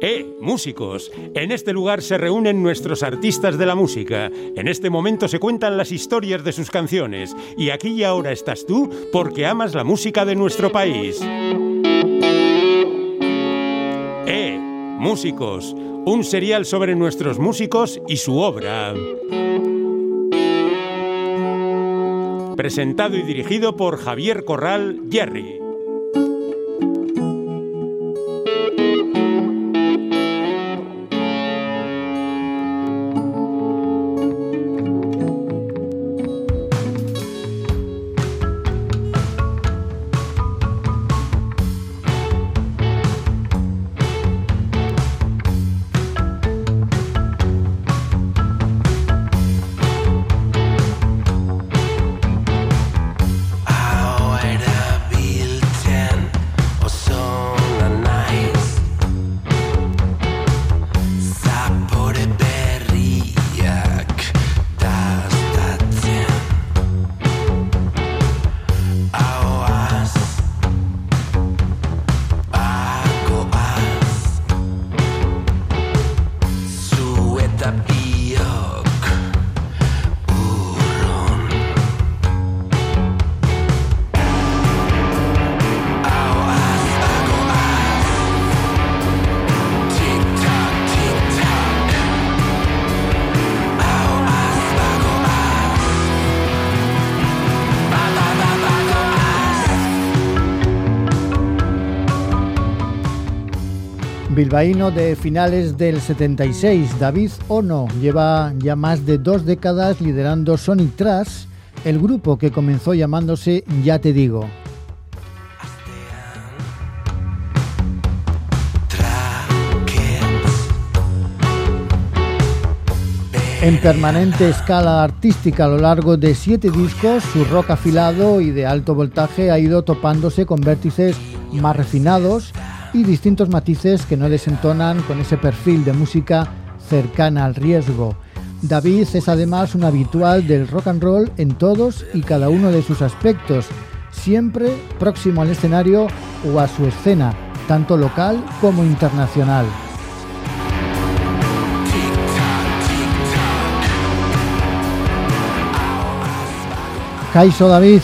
¡Eh, músicos! En este lugar se reúnen nuestros artistas de la música. En este momento se cuentan las historias de sus canciones. Y aquí y ahora estás tú porque amas la música de nuestro país. ¡Eh, músicos! Un serial sobre nuestros músicos y su obra. Presentado y dirigido por Javier Corral Jerry. Bilbaíno de finales del 76, David Ono, lleva ya más de dos décadas liderando Sonic Trash, el grupo que comenzó llamándose Ya Te Digo. En permanente escala artística a lo largo de siete discos, su rock afilado y de alto voltaje ha ido topándose con vértices más refinados y distintos matices que no desentonan con ese perfil de música cercana al riesgo. David es además un habitual del rock and roll en todos y cada uno de sus aspectos, siempre próximo al escenario o a su escena, tanto local como internacional. Kaiso David,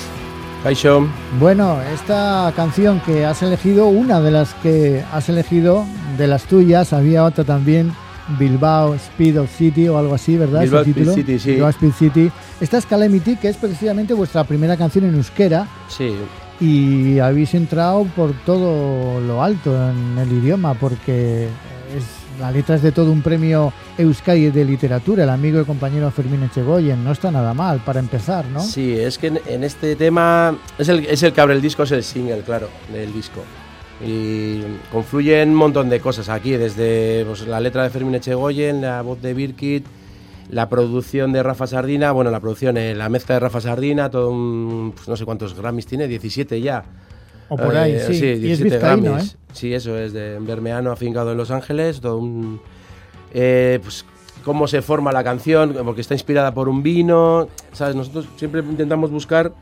bueno, esta canción que has elegido, una de las que has elegido, de las tuyas, había otra también, Bilbao Speed of City o algo así, ¿verdad? Bilbao Speed City, sí. Bilbao Speed City. Esta es Calamity, que es precisamente vuestra primera canción en euskera. Sí. Y habéis entrado por todo lo alto en el idioma, porque es la letra es de todo un premio Euskadi de literatura, el amigo y compañero Fermín Echegoyen. No está nada mal para empezar, ¿no? Sí, es que en, este tema es el, que abre el disco, es el single, claro, del disco. Y confluyen un montón de cosas aquí, desde pues, la letra de Fermín Echegoyen, la voz de Birkit, la producción de Rafa Sardina, bueno, la producción, eh, la mezcla de Rafa Sardina, todo pues, no sé cuántos Grammys tiene, 17 ya. O por ahí, eh, sí. sí 17 Grammys. ¿eh? Sí, eso es de Bermeano afincado en Los Ángeles, todo un... Eh, pues cómo se forma la canción, porque está inspirada por un vino, ¿sabes? Nosotros siempre intentamos buscar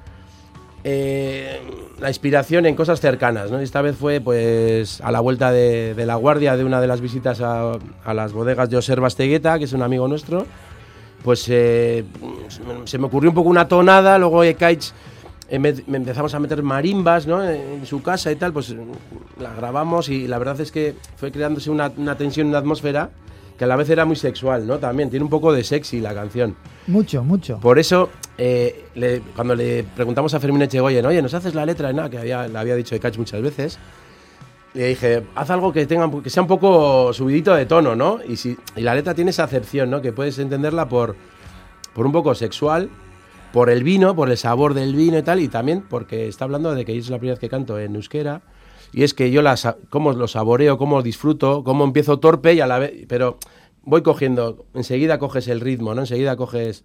eh, la inspiración en cosas cercanas, ¿no? esta vez fue pues a la vuelta de, la guardia de una de las visitas a, las bodegas de Oser Bastegueta, que es un amigo nuestro, pues eh, se me ocurrió un poco una tonada, luego Ekaich empezamos a meter marimbas ¿no? en su casa y tal, pues la grabamos y la verdad es que fue creándose una, una tensión, una atmósfera que a la vez era muy sexual, ¿no? También tiene un poco de sexy la canción. Mucho, mucho. Por eso, eh, cuando le preguntamos a Fermín Echegoyen, oye, ¿nos haces la letra? nada, que había, le había dicho de Catch muchas veces. Le dije, haz algo que, tenga, que sea un poco subidito de tono, ¿no? Y, si, y la letra tiene esa acepción, ¿no? Que puedes entenderla por, por un poco sexual, por el vino, por el sabor del vino y tal, y también porque está hablando de que es la primera vez que canto en euskera, y es que yo las, cómo lo saboreo, cómo disfruto, cómo empiezo torpe y a la vez, pero voy cogiendo, enseguida coges el ritmo, ¿no? Enseguida coges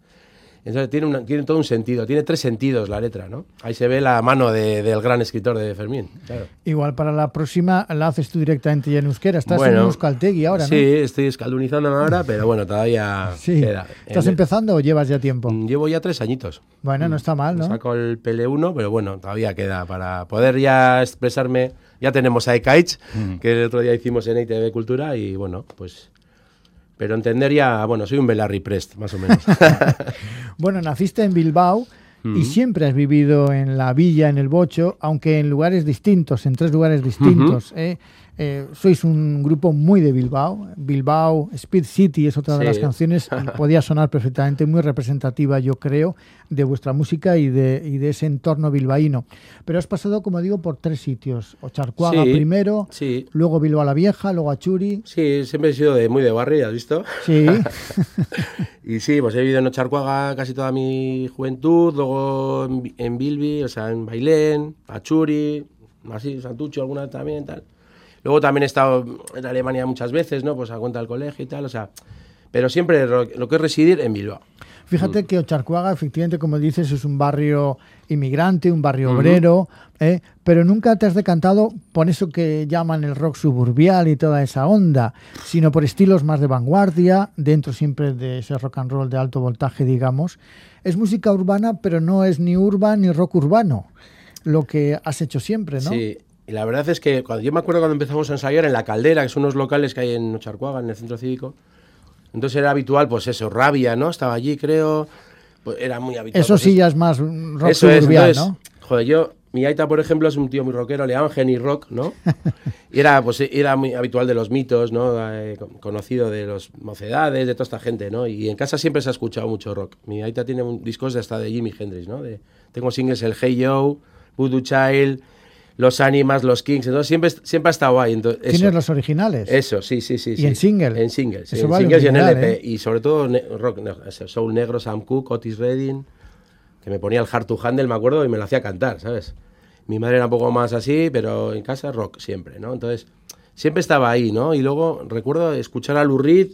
Entonces tiene, una- tiene todo un sentido, tiene tres sentidos la letra, ¿no? Ahí se ve la mano de- del gran escritor de Fermín. Claro. Igual para la próxima la haces tú directamente ya en euskera. Estás Bueno, en Euskaltegui ahora, ¿no? Sí, estoy escaldunizándome ahora, pero bueno, todavía Sí. queda. ¿Estás En- empezando o llevas ya tiempo? Mm, Llevo ya tres añitos. Bueno, no está mal, ¿no? Saco el PL1, pero bueno, todavía queda para poder ya expresarme. Ya tenemos a Ekaich, que el otro día hicimos en ITV Cultura, y bueno, pues. Pero entender ya, bueno, soy un Belarry Prest, más o menos. Bueno, naciste en Bilbao y siempre has vivido en la villa, en el Bocho, aunque en lugares distintos, en tres lugares distintos. ¿eh? Eh, sois un grupo muy de Bilbao. Bilbao, Speed City es otra de Sí. las canciones, podía sonar perfectamente, muy representativa, yo creo, de vuestra música y de, y de ese entorno bilbaíno. Pero has pasado, como digo, por tres sitios. Ocharcuaga Sí, primero, sí. luego Bilbao la Vieja, luego Achuri. Sí, siempre he sido de, muy de barrio, ¿has visto? Sí, Y sí, pues he vivido en Ocharcuaga casi toda mi juventud, luego en, en Bilbi, o sea, en Bailén, Achuri, así, Santucho alguna también, tal. Luego también he estado en Alemania muchas veces, ¿no? Pues a cuenta del colegio y tal, o sea, pero siempre lo, lo que es residir en Bilbao. Fíjate que Ocharcuaga, efectivamente, como dices, es un barrio inmigrante, un barrio obrero, ¿eh? pero nunca te has decantado por eso que llaman el rock suburbial y toda esa onda, sino por estilos más de vanguardia, dentro siempre de ese rock and roll de alto voltaje, digamos. Es música urbana, pero no es ni urban ni rock urbano, lo que has hecho siempre, ¿no? Sí, y la verdad es que cuando, yo me acuerdo cuando empezamos a ensayar en La Caldera, que son unos locales que hay en Ocharcuaga, en el centro cívico, entonces era habitual, pues eso, Rabia, ¿no? Estaba allí, creo, pues era muy habitual. Eso pues sí ya es más rock Eso es, suburbial, entonces, ¿no? joder, yo, mi Aita, por ejemplo, es un tío muy rockero, le llaman Genny Rock, ¿no? Y era, pues, era muy habitual de los mitos, ¿no? Eh, con- conocido de los mocedades, de toda esta gente, ¿no? Y en casa siempre se ha escuchado mucho rock. Mi Aita tiene un- discos de hasta de Jimi Hendrix, ¿no? De, tengo singles el Hey Joe, Voodoo Child, Los Animas, Los Kings, entonces siempre, siempre ha estado ahí. Entonces, eso. Tienes los originales. Eso, sí, sí, sí. ¿Y sí. en single? En en vale singles y en LP. ¿eh? Y sobre todo rock, soul negro, Sam Cooke, Otis Redding, que me ponía el Hard to Handle, me acuerdo, y me lo hacía cantar, ¿sabes? Mi madre era un poco más así, pero en casa rock siempre, ¿no? Entonces, siempre estaba ahí, ¿no? Y luego recuerdo escuchar a Lou Reed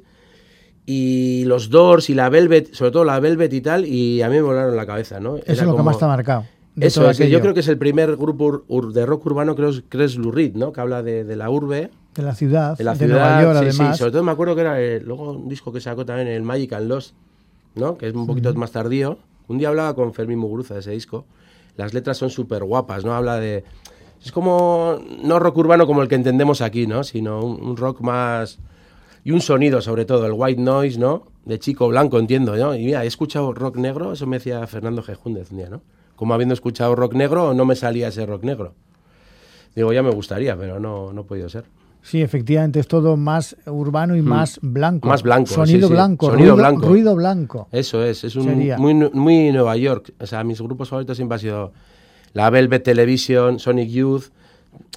y los Doors y la Velvet, sobre todo la Velvet y tal, y a mí me volaron la cabeza, ¿no? Eso es lo que más te ha marcado. De Eso todo es, yo creo que es el primer grupo ur- ur- de rock urbano, creo, creo es Lou Reed, ¿no? Que habla de, de la urbe, de la ciudad, de la de ciudad. Nueva York, sí, además. sí, sobre todo me acuerdo que era eh, luego un disco que sacó también el Magic and Lost, ¿no? Que es un poquito más tardío. Un día hablaba con Fermín Muguruza de ese disco. Las letras son súper guapas, ¿no? Habla de... Es como... No rock urbano como el que entendemos aquí, ¿no? Sino un, un rock más... Y un sonido, sobre todo, el white noise, ¿no? De chico blanco, entiendo, ¿no? Y mira, he escuchado rock negro, eso me decía Fernando Gejúndez un día, ¿no? Como habiendo escuchado rock negro, no me salía ese rock negro. Digo, ya me gustaría, pero no, no ha podido ser. Sí, efectivamente, es todo más urbano y más blanco. Más blanco, Sonido sí, sí. blanco. Sonido ruido, blanco. ruido blanco. Eso es, es un Sería. muy, muy Nueva York. O sea, mis grupos favoritos siempre han sido la Velvet Television, Sonic Youth,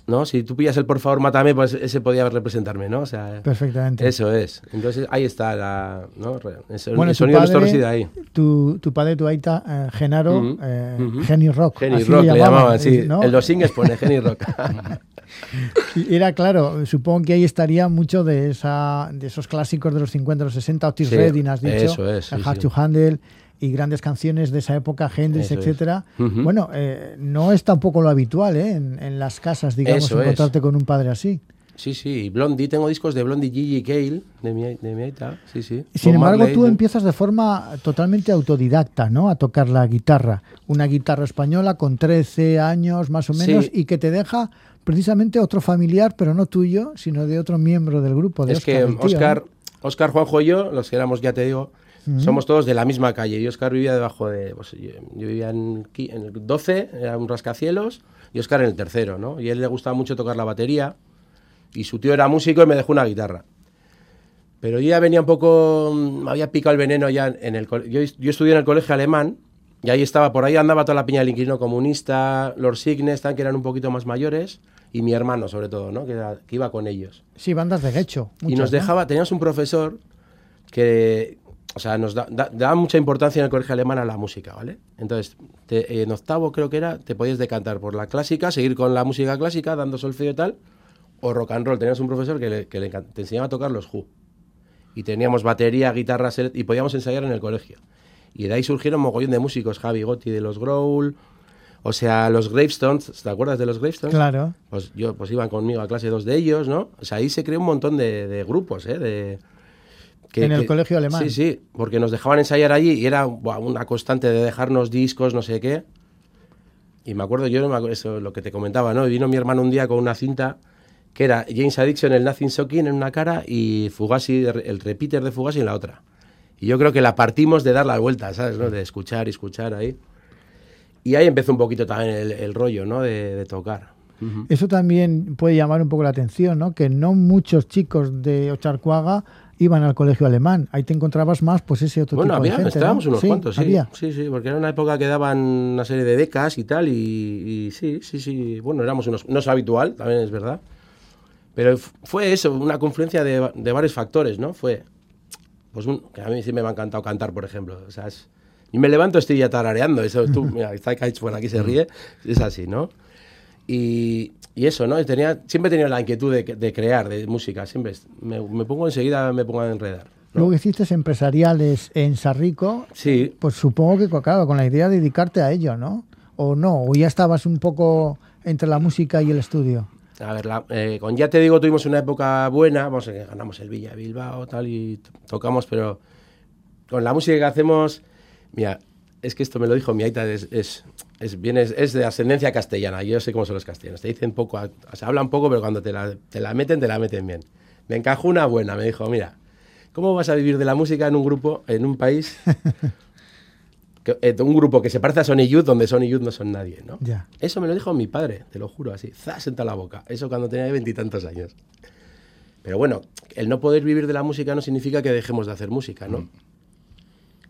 ¿no? Si tú pillas el Por favor, mátame, pues ese podía representarme, ¿no? O sea, Perfectamente. eso es. Entonces ahí está la, ¿no? El, Bueno, el sonido padre- reside ahí. Tu, tu padre, tu aita, eh, Genaro, eh, ujú. Genio Rock. Así Rock le llamaban, llamaban, sí. ¿no? En los singles pone Genny Rock. Era claro, supongo que ahí estaría mucho de esa de esos clásicos de los 50, los 60, Otis Sí, Redding, has dicho, eso es, sí, Hard sí. to Handle y grandes canciones de esa época, Hendrix, Eso es. etcétera. Bueno, eh, no es tampoco lo habitual ¿eh? en, en las casas, digamos, Eso es. encontrarte con un padre así. Sí, sí. Blondie, tengo discos de Blondie, Gigi Cale, de mi, de mi aita. Sí, sí. Sin embargo, Marley, tú ¿no? empiezas de forma totalmente autodidacta, ¿no? A tocar la guitarra. Una guitarra española con 13 años más o menos Sí. y que te deja precisamente otro familiar, pero no tuyo, sino de otro miembro del grupo. De Es que tío, Oscar. Oscar, Juanjo y yo, los que éramos, ya te digo, somos todos de la misma calle. Y Oscar vivía debajo de. pues, yo, yo vivía en, en el 12, era un rascacielos, y Oscar en el tercero, ¿no? Y a él le gustaba mucho tocar la batería, y su tío era músico y me dejó una guitarra. Pero yo ya venía un poco. mm, Me había picado el veneno ya en el yo, yo estudié en el colegio alemán, y ahí estaba, por ahí andaba toda la piña del inquilino comunista, Lord Signes, que eran un poquito más mayores, y mi hermano, sobre todo, ¿no? Que, era- que iba con ellos Sí, bandas de gecho. y nos ¿no? dejaba, teníamos un profesor que, o sea, nos da- mucha importancia en el colegio alemán a la música, ¿vale? Entonces, te- en octavo creo que era, te podías decantar por la clásica, seguir con la música clásica, dando solfeo y tal, o rock and roll. Teníamos un profesor que, le, que le te enseñaba a tocar los Who. Y teníamos batería, guitarras, ele- y podíamos ensayar en el colegio. Y de ahí surgieron mogollón de músicos, Javi Gotti de los Growl, o sea, los Gravestones, ¿te acuerdas de los Gravestones? Claro. Pues yo, pues iban conmigo a clase dos de ellos, ¿no? O sea, ahí se creó un montón de, de grupos, ¿eh? De, en el colegio alemán. Sí, sí, porque nos dejaban ensayar allí y era buah, una constante de dejarnos discos, no sé qué. Y me acuerdo, yo no me acuerdo, eso lo que te comentaba, ¿no? Y vino mi hermano un día con una cinta que era James Addiction, el Nothing Shocking en una cara y Fugazi, el repeater de Fugazi en la otra. Y yo creo que la partimos de dar la vuelta, ¿sabes? ¿no? De escuchar y escuchar ahí. Y ahí empezó un poquito también el, el rollo, ¿no? De, de tocar. Eso también puede llamar un poco la atención, ¿no? Que no muchos chicos de Ocharcuaga iban al colegio alemán. Ahí te encontrabas más, pues ese otro Bueno, tipo había, de gente. estábamos ¿no? unos Sí, cuantos, sí. había. Sí, sí, porque era una época que daban una serie de becas y tal, y, y sí, sí, sí. Bueno, éramos unos. No es habitual, también es verdad. Pero fue eso, una confluencia de, de varios factores, ¿no? Fue. Pues un, que a mí sí me ha encantado cantar, por ejemplo. O sea, es, y me levanto, estoy ya tarareando. Eso tú, mira, está Kaich por aquí, se ríe. Es así, ¿no? Y, y eso, ¿no? Tenía, siempre he tenido la inquietud de, de crear, de música. Siempre me, me pongo enseguida, me pongo a enredar. ¿no? Luego hiciste empresariales en Sarrico. Sí, Pues supongo que, claro, con la idea de dedicarte a ello, ¿no? O no, o ya estabas un poco entre la música y el estudio. A ver, la- eh, con Ya te digo, tuvimos una época buena, vamos, que ganamos el Villa Bilbao tal y tocamos, pero con la música que hacemos, mira, es que esto me lo dijo mi aita, es, es, es, viene- es- de ascendencia castellana, yo sé cómo son los castellanos, te dicen poco, sea, hablan poco, pero cuando te la, te la meten, te la meten bien. Me encajó una buena, me dijo, mira, ¿cómo vas a vivir de la música en un grupo, en un país, eh, un grupo que se parece a Sony Youth, donde Sony Youth no son nadie, ¿no? Ya. Eso me lo dijo mi padre, te lo juro, así, zas en la boca. Eso cuando tenía veintitantos años. Pero bueno, el no poder vivir de la música no significa que dejemos de hacer música, ¿no?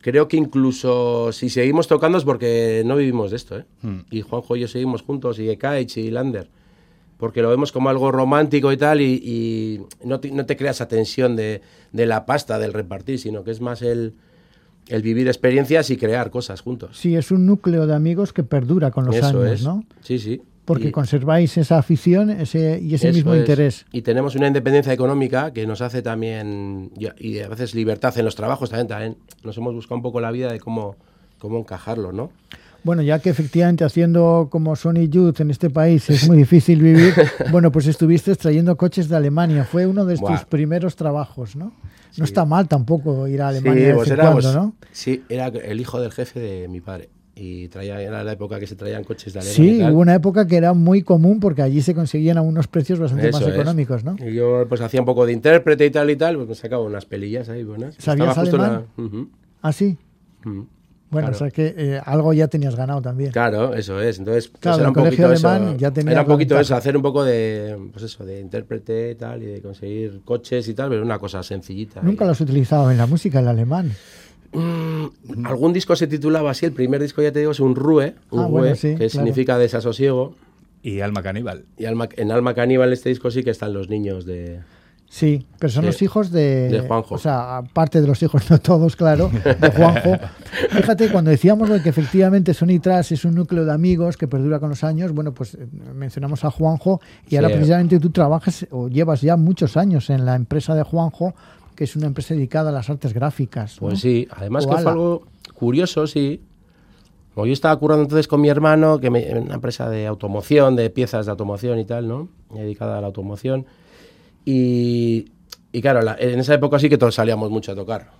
Creo que incluso si seguimos tocando es porque no vivimos de esto, ¿eh? Y Juanjo y yo seguimos juntos, y Ekaich y Lander. Porque lo vemos como algo romántico y tal, y, y no, te, no te creas esa tensión de, de la pasta, del repartir, sino que es más el, el vivir experiencias y crear cosas juntos. Sí, es un núcleo de amigos que perdura con los Eso años, es. ¿no? Sí, sí. Porque Y- conserváis esa afición ese, y ese mismo es. interés. Y tenemos una independencia económica que nos hace también, y a- veces libertad en los trabajos también, también. Nos hemos buscado un poco la vida de cómo, cómo encajarlo, ¿no? Bueno, ya que efectivamente haciendo como Sony Youth en este país es muy difícil vivir, bueno, pues estuviste trayendo coches de Alemania. Fue uno de tus Buah. primeros trabajos, ¿no? Sí. No está mal tampoco ir a Alemania de vez pues en éramos- cuando, ¿no? sí, era el hijo del jefe de mi padre. Y traía, era la época que se traían coches de Alemania. Sí, y tal. hubo una época que era muy común porque allí se conseguían a unos precios bastante más es. económicos, ¿no? Y yo pues hacía un poco de intérprete y tal y tal, pues me sacaba unas pelillas ahí buenas. ¿Sabías Estaba justo en la- alemán? Ah, sí. Bueno, Claro. o sea que eh, algo ya tenías ganado también. Claro, eso es. Entonces, pues Claro, era un poquito alemán eso. ya tenía era un poquito eso, hacer un poco de, pues eso, de intérprete y tal, y de conseguir coches y tal, pero una cosa sencillita. Nunca Y- lo has utilizado en la música, el alemán. Mm, Algún disco se titulaba así, el primer disco ya te digo es un Rue, un Ah, Rue, bueno, sí, que claro. significa desasosiego. Y Alma Caníbal. Y Alma- en Alma Caníbal este disco sí que están los niños de... Sí, pero son De- los hijos de, de Juanjo. O sea, aparte de los hijos, no todos, claro, de Juanjo. Fíjate, cuando decíamos que efectivamente Sony Trash es un núcleo de amigos que perdura con los años, bueno, pues eh, mencionamos a Juanjo y ahora precisamente tú trabajas o llevas ya muchos años en la empresa de Juanjo, que es una empresa dedicada a las artes gráficas. ¿no? Pues sí, además O que fue algo curioso, sí. Como yo estaba currando entonces con mi hermano, que me, una empresa de automoción, de piezas de automoción y tal, ¿no? Dedicada a la automoción. Y, y claro, la- en esa época sí que todos salíamos mucho a tocar,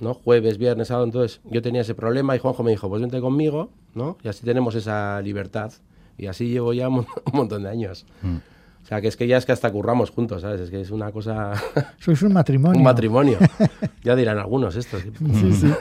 ¿no? Jueves, viernes, sábado, entonces yo tenía ese problema y Juanjo me dijo, pues vente conmigo, ¿no? Y así tenemos esa libertad. Y así llevo ya un, un montón de años. O sea, que es que ya es que hasta curramos juntos, ¿sabes? Es que es una cosa... Sois un matrimonio. un matrimonio. ya dirán algunos estos. Sí, sí.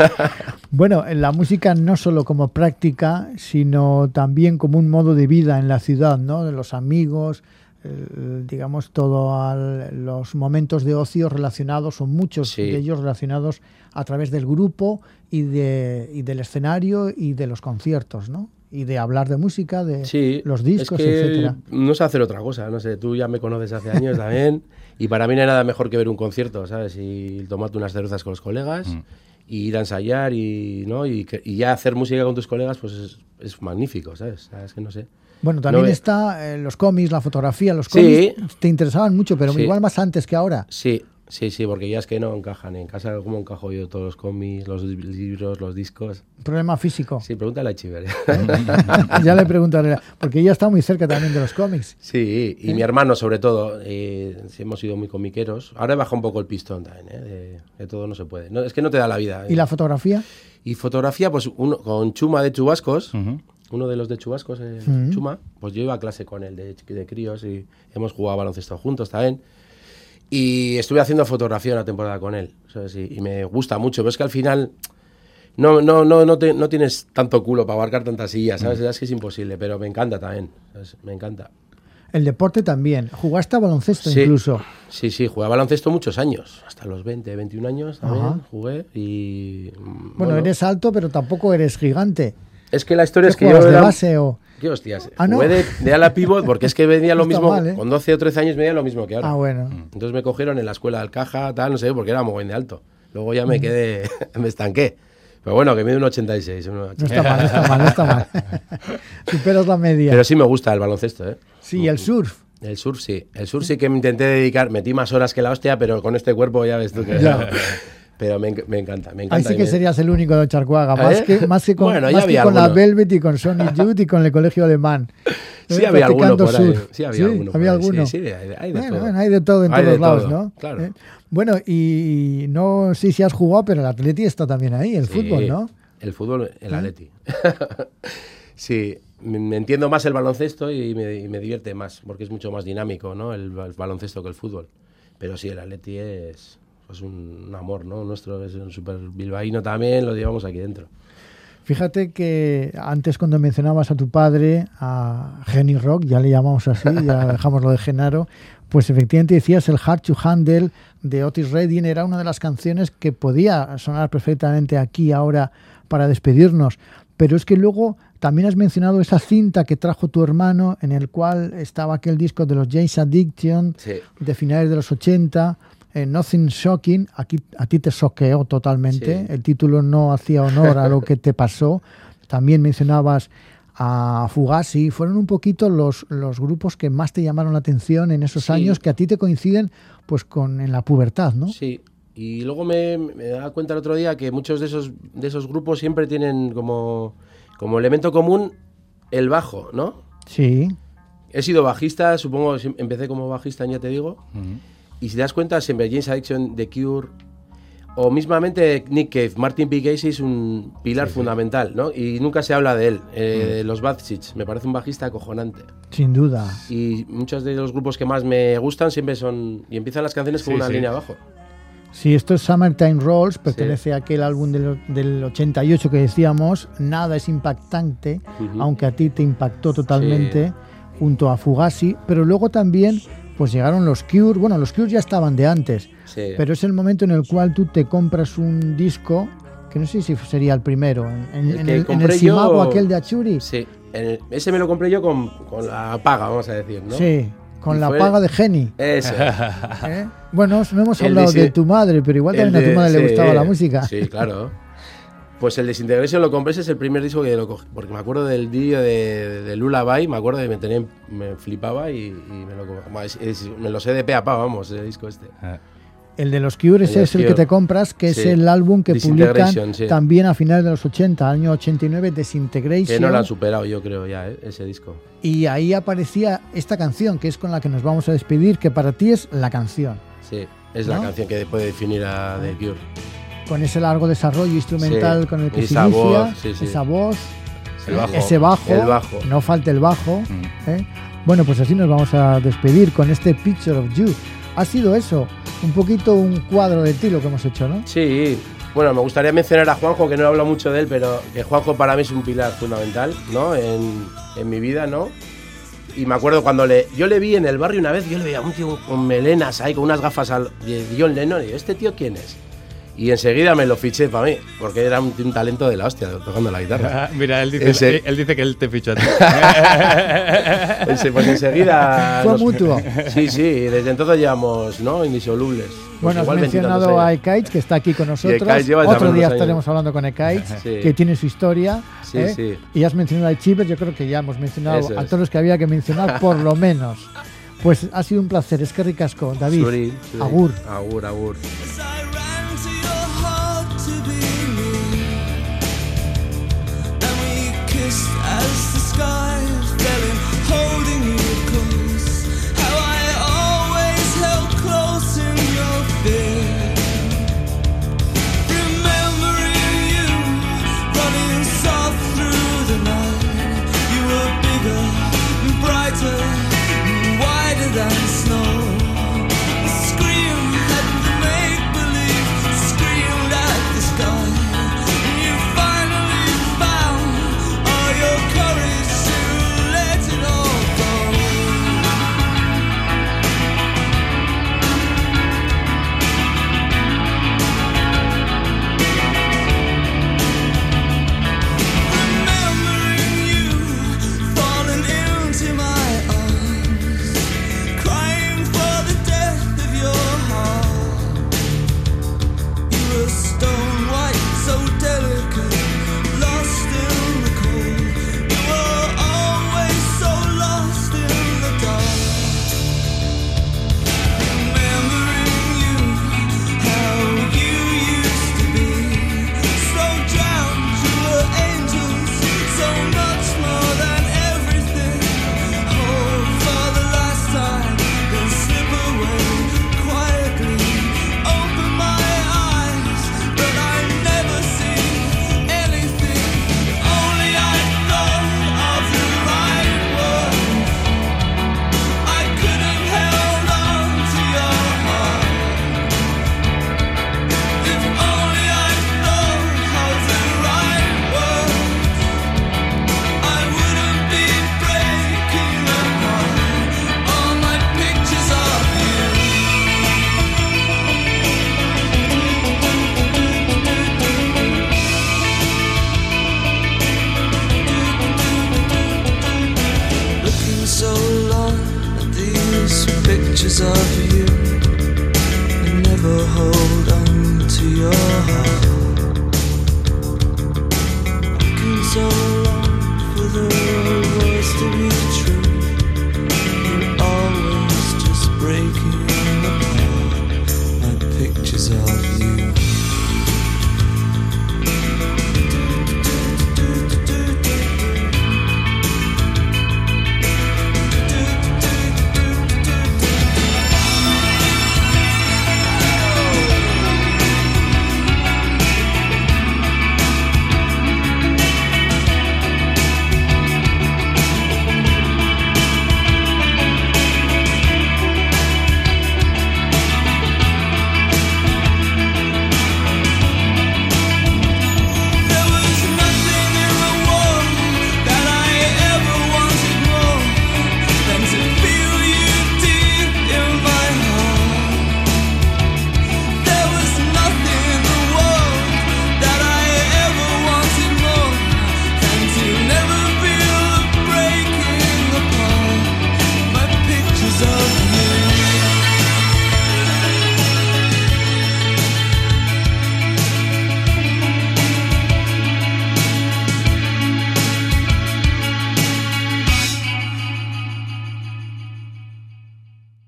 Bueno, en la música no solo como práctica, sino también como un modo de vida en la ciudad, ¿no? De los amigos, eh, digamos, todos los momentos de ocio relacionados, o muchos Sí. de ellos relacionados a través del grupo y, de, y del escenario y de los conciertos, ¿no? Y de hablar de música, de Sí, los discos, es que etcétera. No sé hacer otra cosa, no sé, tú ya me conoces hace años también y para mí no hay nada mejor que ver un concierto, ¿sabes? Y tomarte unas cervezas con los colegas y ir a ensayar y, ¿no? y, y ya hacer música con tus colegas pues es, es magnífico, ¿sabes? Es que no sé. Bueno, también No está eh, los cómics, la fotografía, los Sí. cómics te interesaban mucho, pero Sí. igual más antes que ahora. Sí, Sí, sí, porque ya es que no encajan. En casa, ¿cómo encajo yo todos los cómics, los libros, los discos? Problema físico. Sí, pregúntale a Chiver. ya le preguntaré, porque ella está muy cerca también de los cómics. Sí, y mi hermano sobre todo. Eh, hemos sido muy comiqueros. Ahora he bajado un poco el pistón también, ¿eh? de, todo no se puede. No, es que no te da la vida. ¿Y ¿eh? la fotografía? Y fotografía, pues uno, con Chuma de Chubascos. Uno de los de Chubascos, eh, Chuma, pues yo iba a clase con él de, de críos y hemos jugado baloncesto juntos también. Y estuve haciendo fotografía una temporada con él. Y, me gusta mucho. Pero es que al final no, no, no, no, no tienes tanto culo para abarcar tantas sillas, ¿sabes? Mm. Es que es imposible, pero me encanta también. Me encanta. El deporte también. ¿Jugaste a baloncesto incluso? Sí, sí, jugué a baloncesto muchos años. Hasta los 20, 21 años también jugué. Y, bueno, eres alto, pero tampoco eres gigante. Es que la historia es que yo. Era... de base o.? ¿Qué hostias? ¿Ah, no? de, de, ala pivot porque es que venía lo mismo. ¿eh? Con 12 o 13 años venía lo mismo que ahora. Ah, bueno. Entonces me cogieron en la escuela del caja, tal, no sé, porque era muy de alto. Luego ya me mm. quedé, me estanqué. Pero bueno, que mide un 86. No está mal, no está mal, no está mal. Superas la media. Pero sí me gusta el baloncesto, ¿eh? Sí, el surf. El surf sí. El surf sí que me intenté dedicar. Metí más horas que la hostia, pero con este cuerpo ya ves tú que. Pero me, me, encanta, me encanta. Ahí sí que serías el único de Charcuaga, más, ¿Eh? que, más que con, más que con la Velvet y con Sony Youth y con el colegio alemán. Sí, ¿Eh? había alguno por ahí. Sí, había ¿Sí? alguno. ¿Había alguno? Sí, sí, hay de bueno, todo. hay de todo en hay todos lados, todo, ¿no? Claro. ¿Eh? Bueno, y no sé si has jugado, pero el Atleti está también ahí, el fútbol, ¿no? El fútbol, el Atleti. sí, me entiendo más el baloncesto y me, y me, divierte más, porque es mucho más dinámico, ¿no? El, el baloncesto que el fútbol. Pero sí, el Atleti es pues un, amor, ¿no? Nuestro es un super bilbaíno también, lo llevamos aquí dentro. Fíjate que antes cuando mencionabas a tu padre, a Genny Rock, ya le llamamos así, ya dejamos lo de Genaro, pues efectivamente decías el Hard to Handle de Otis Redding era una de las canciones que podía sonar perfectamente aquí ahora para despedirnos, pero es que luego también has mencionado esa cinta que trajo tu hermano en el cual estaba aquel disco de los James Addiction de finales de los 80 eh, Nothing Shocking, aquí a ti te soqueó totalmente, el título no hacía honor a lo que te pasó. También mencionabas a Fugazi, fueron un poquito los, los grupos que más te llamaron la atención en esos años que a ti te coinciden pues con en la pubertad, ¿no? Sí. Y luego me, me daba cuenta el otro día que muchos de esos, de esos grupos siempre tienen como, como elemento común el bajo, ¿no? Sí. He sido bajista, supongo, empecé como bajista, ya te digo. Y si te das cuenta, siempre James Addiction, The Cure, o mismamente Nick Cave, Martin P. Casey es un pilar fundamental, ¿no? Y nunca se habla de él. Eh, mm. Los Bad Seeds, me parece un bajista acojonante. Sin duda. Y muchos de los grupos que más me gustan siempre son... Y empiezan las canciones con una línea abajo. Sí, esto es Summertime Rolls, pertenece a aquel álbum del, del, 88 que decíamos, Nada es impactante, aunque a ti te impactó totalmente, junto a Fugazi, pero luego también pues llegaron los Cure. Bueno, los Cure ya estaban de antes, pero es el momento en el cual tú te compras un disco, que no sé si sería el primero, en el, en el, Simago aquel de Achuri. Sí, ese me lo compré yo con, la paga, vamos a decir, ¿no? Sí. Con la paga de Geni. Eso. ¿Eh? Bueno, no hemos hablado de, tu madre, pero igual también a tu madre le gustaba la música. Sí, claro. Pues el Disintegration lo compré, ese es el primer disco que lo cogí. Porque me acuerdo del vídeo de, de Lullaby, me acuerdo de me, tenía, me flipaba y, me, lo, me lo sé de pe a pa, vamos, el disco este. Ah. El de los Cures es el que te compras, que es el álbum que publican también a finales de los 80, año 89, Desintegration. Que no lo han superado, yo creo, ya, ¿eh? ese disco. Y ahí aparecía esta canción, que es con la que nos vamos a despedir, que para ti es la canción. Sí, es la canción que puede definir a The Cure con ese largo desarrollo instrumental con el que se inicia, voz, esa voz, ese bajo, bajo, no falta el bajo. Mm. ¿eh? Bueno, pues así nos vamos a despedir con este Picture of You. Ha sido eso, un poquito un cuadro de ti lo que hemos hecho, ¿no? Sí, bueno, me gustaría mencionar a Juanjo, que no he hablado mucho de él, pero que Juanjo para mí es un pilar fundamental, ¿no? En, en mi vida, ¿no? Y me acuerdo cuando le, yo le vi en el barrio una vez, yo le veía a un tío con melenas ahí, con unas gafas al, de John Lennon, y ¿este tío quién es? Y enseguida me lo fiché para mí, porque era un, talento de la hostia tocando la guitarra. Mira, él dice, él dice, que él te fichó a ti. pues enseguida. Fue mutuo. Sí, sí, desde entonces llevamos, ¿no? Indisolubles. Pues bueno, has mencionado a Ekaich, que está aquí con nosotros. Otro día estaremos hablando con Ekaich, que tiene su historia. Sí, ¿eh? sí. Y has mencionado a Chivers, yo creo que ya hemos mencionado a todos los que había que mencionar, por lo menos. Pues ha sido un placer, es que ricasco, David. Zuri, zuri. Agur. Agur, agur. this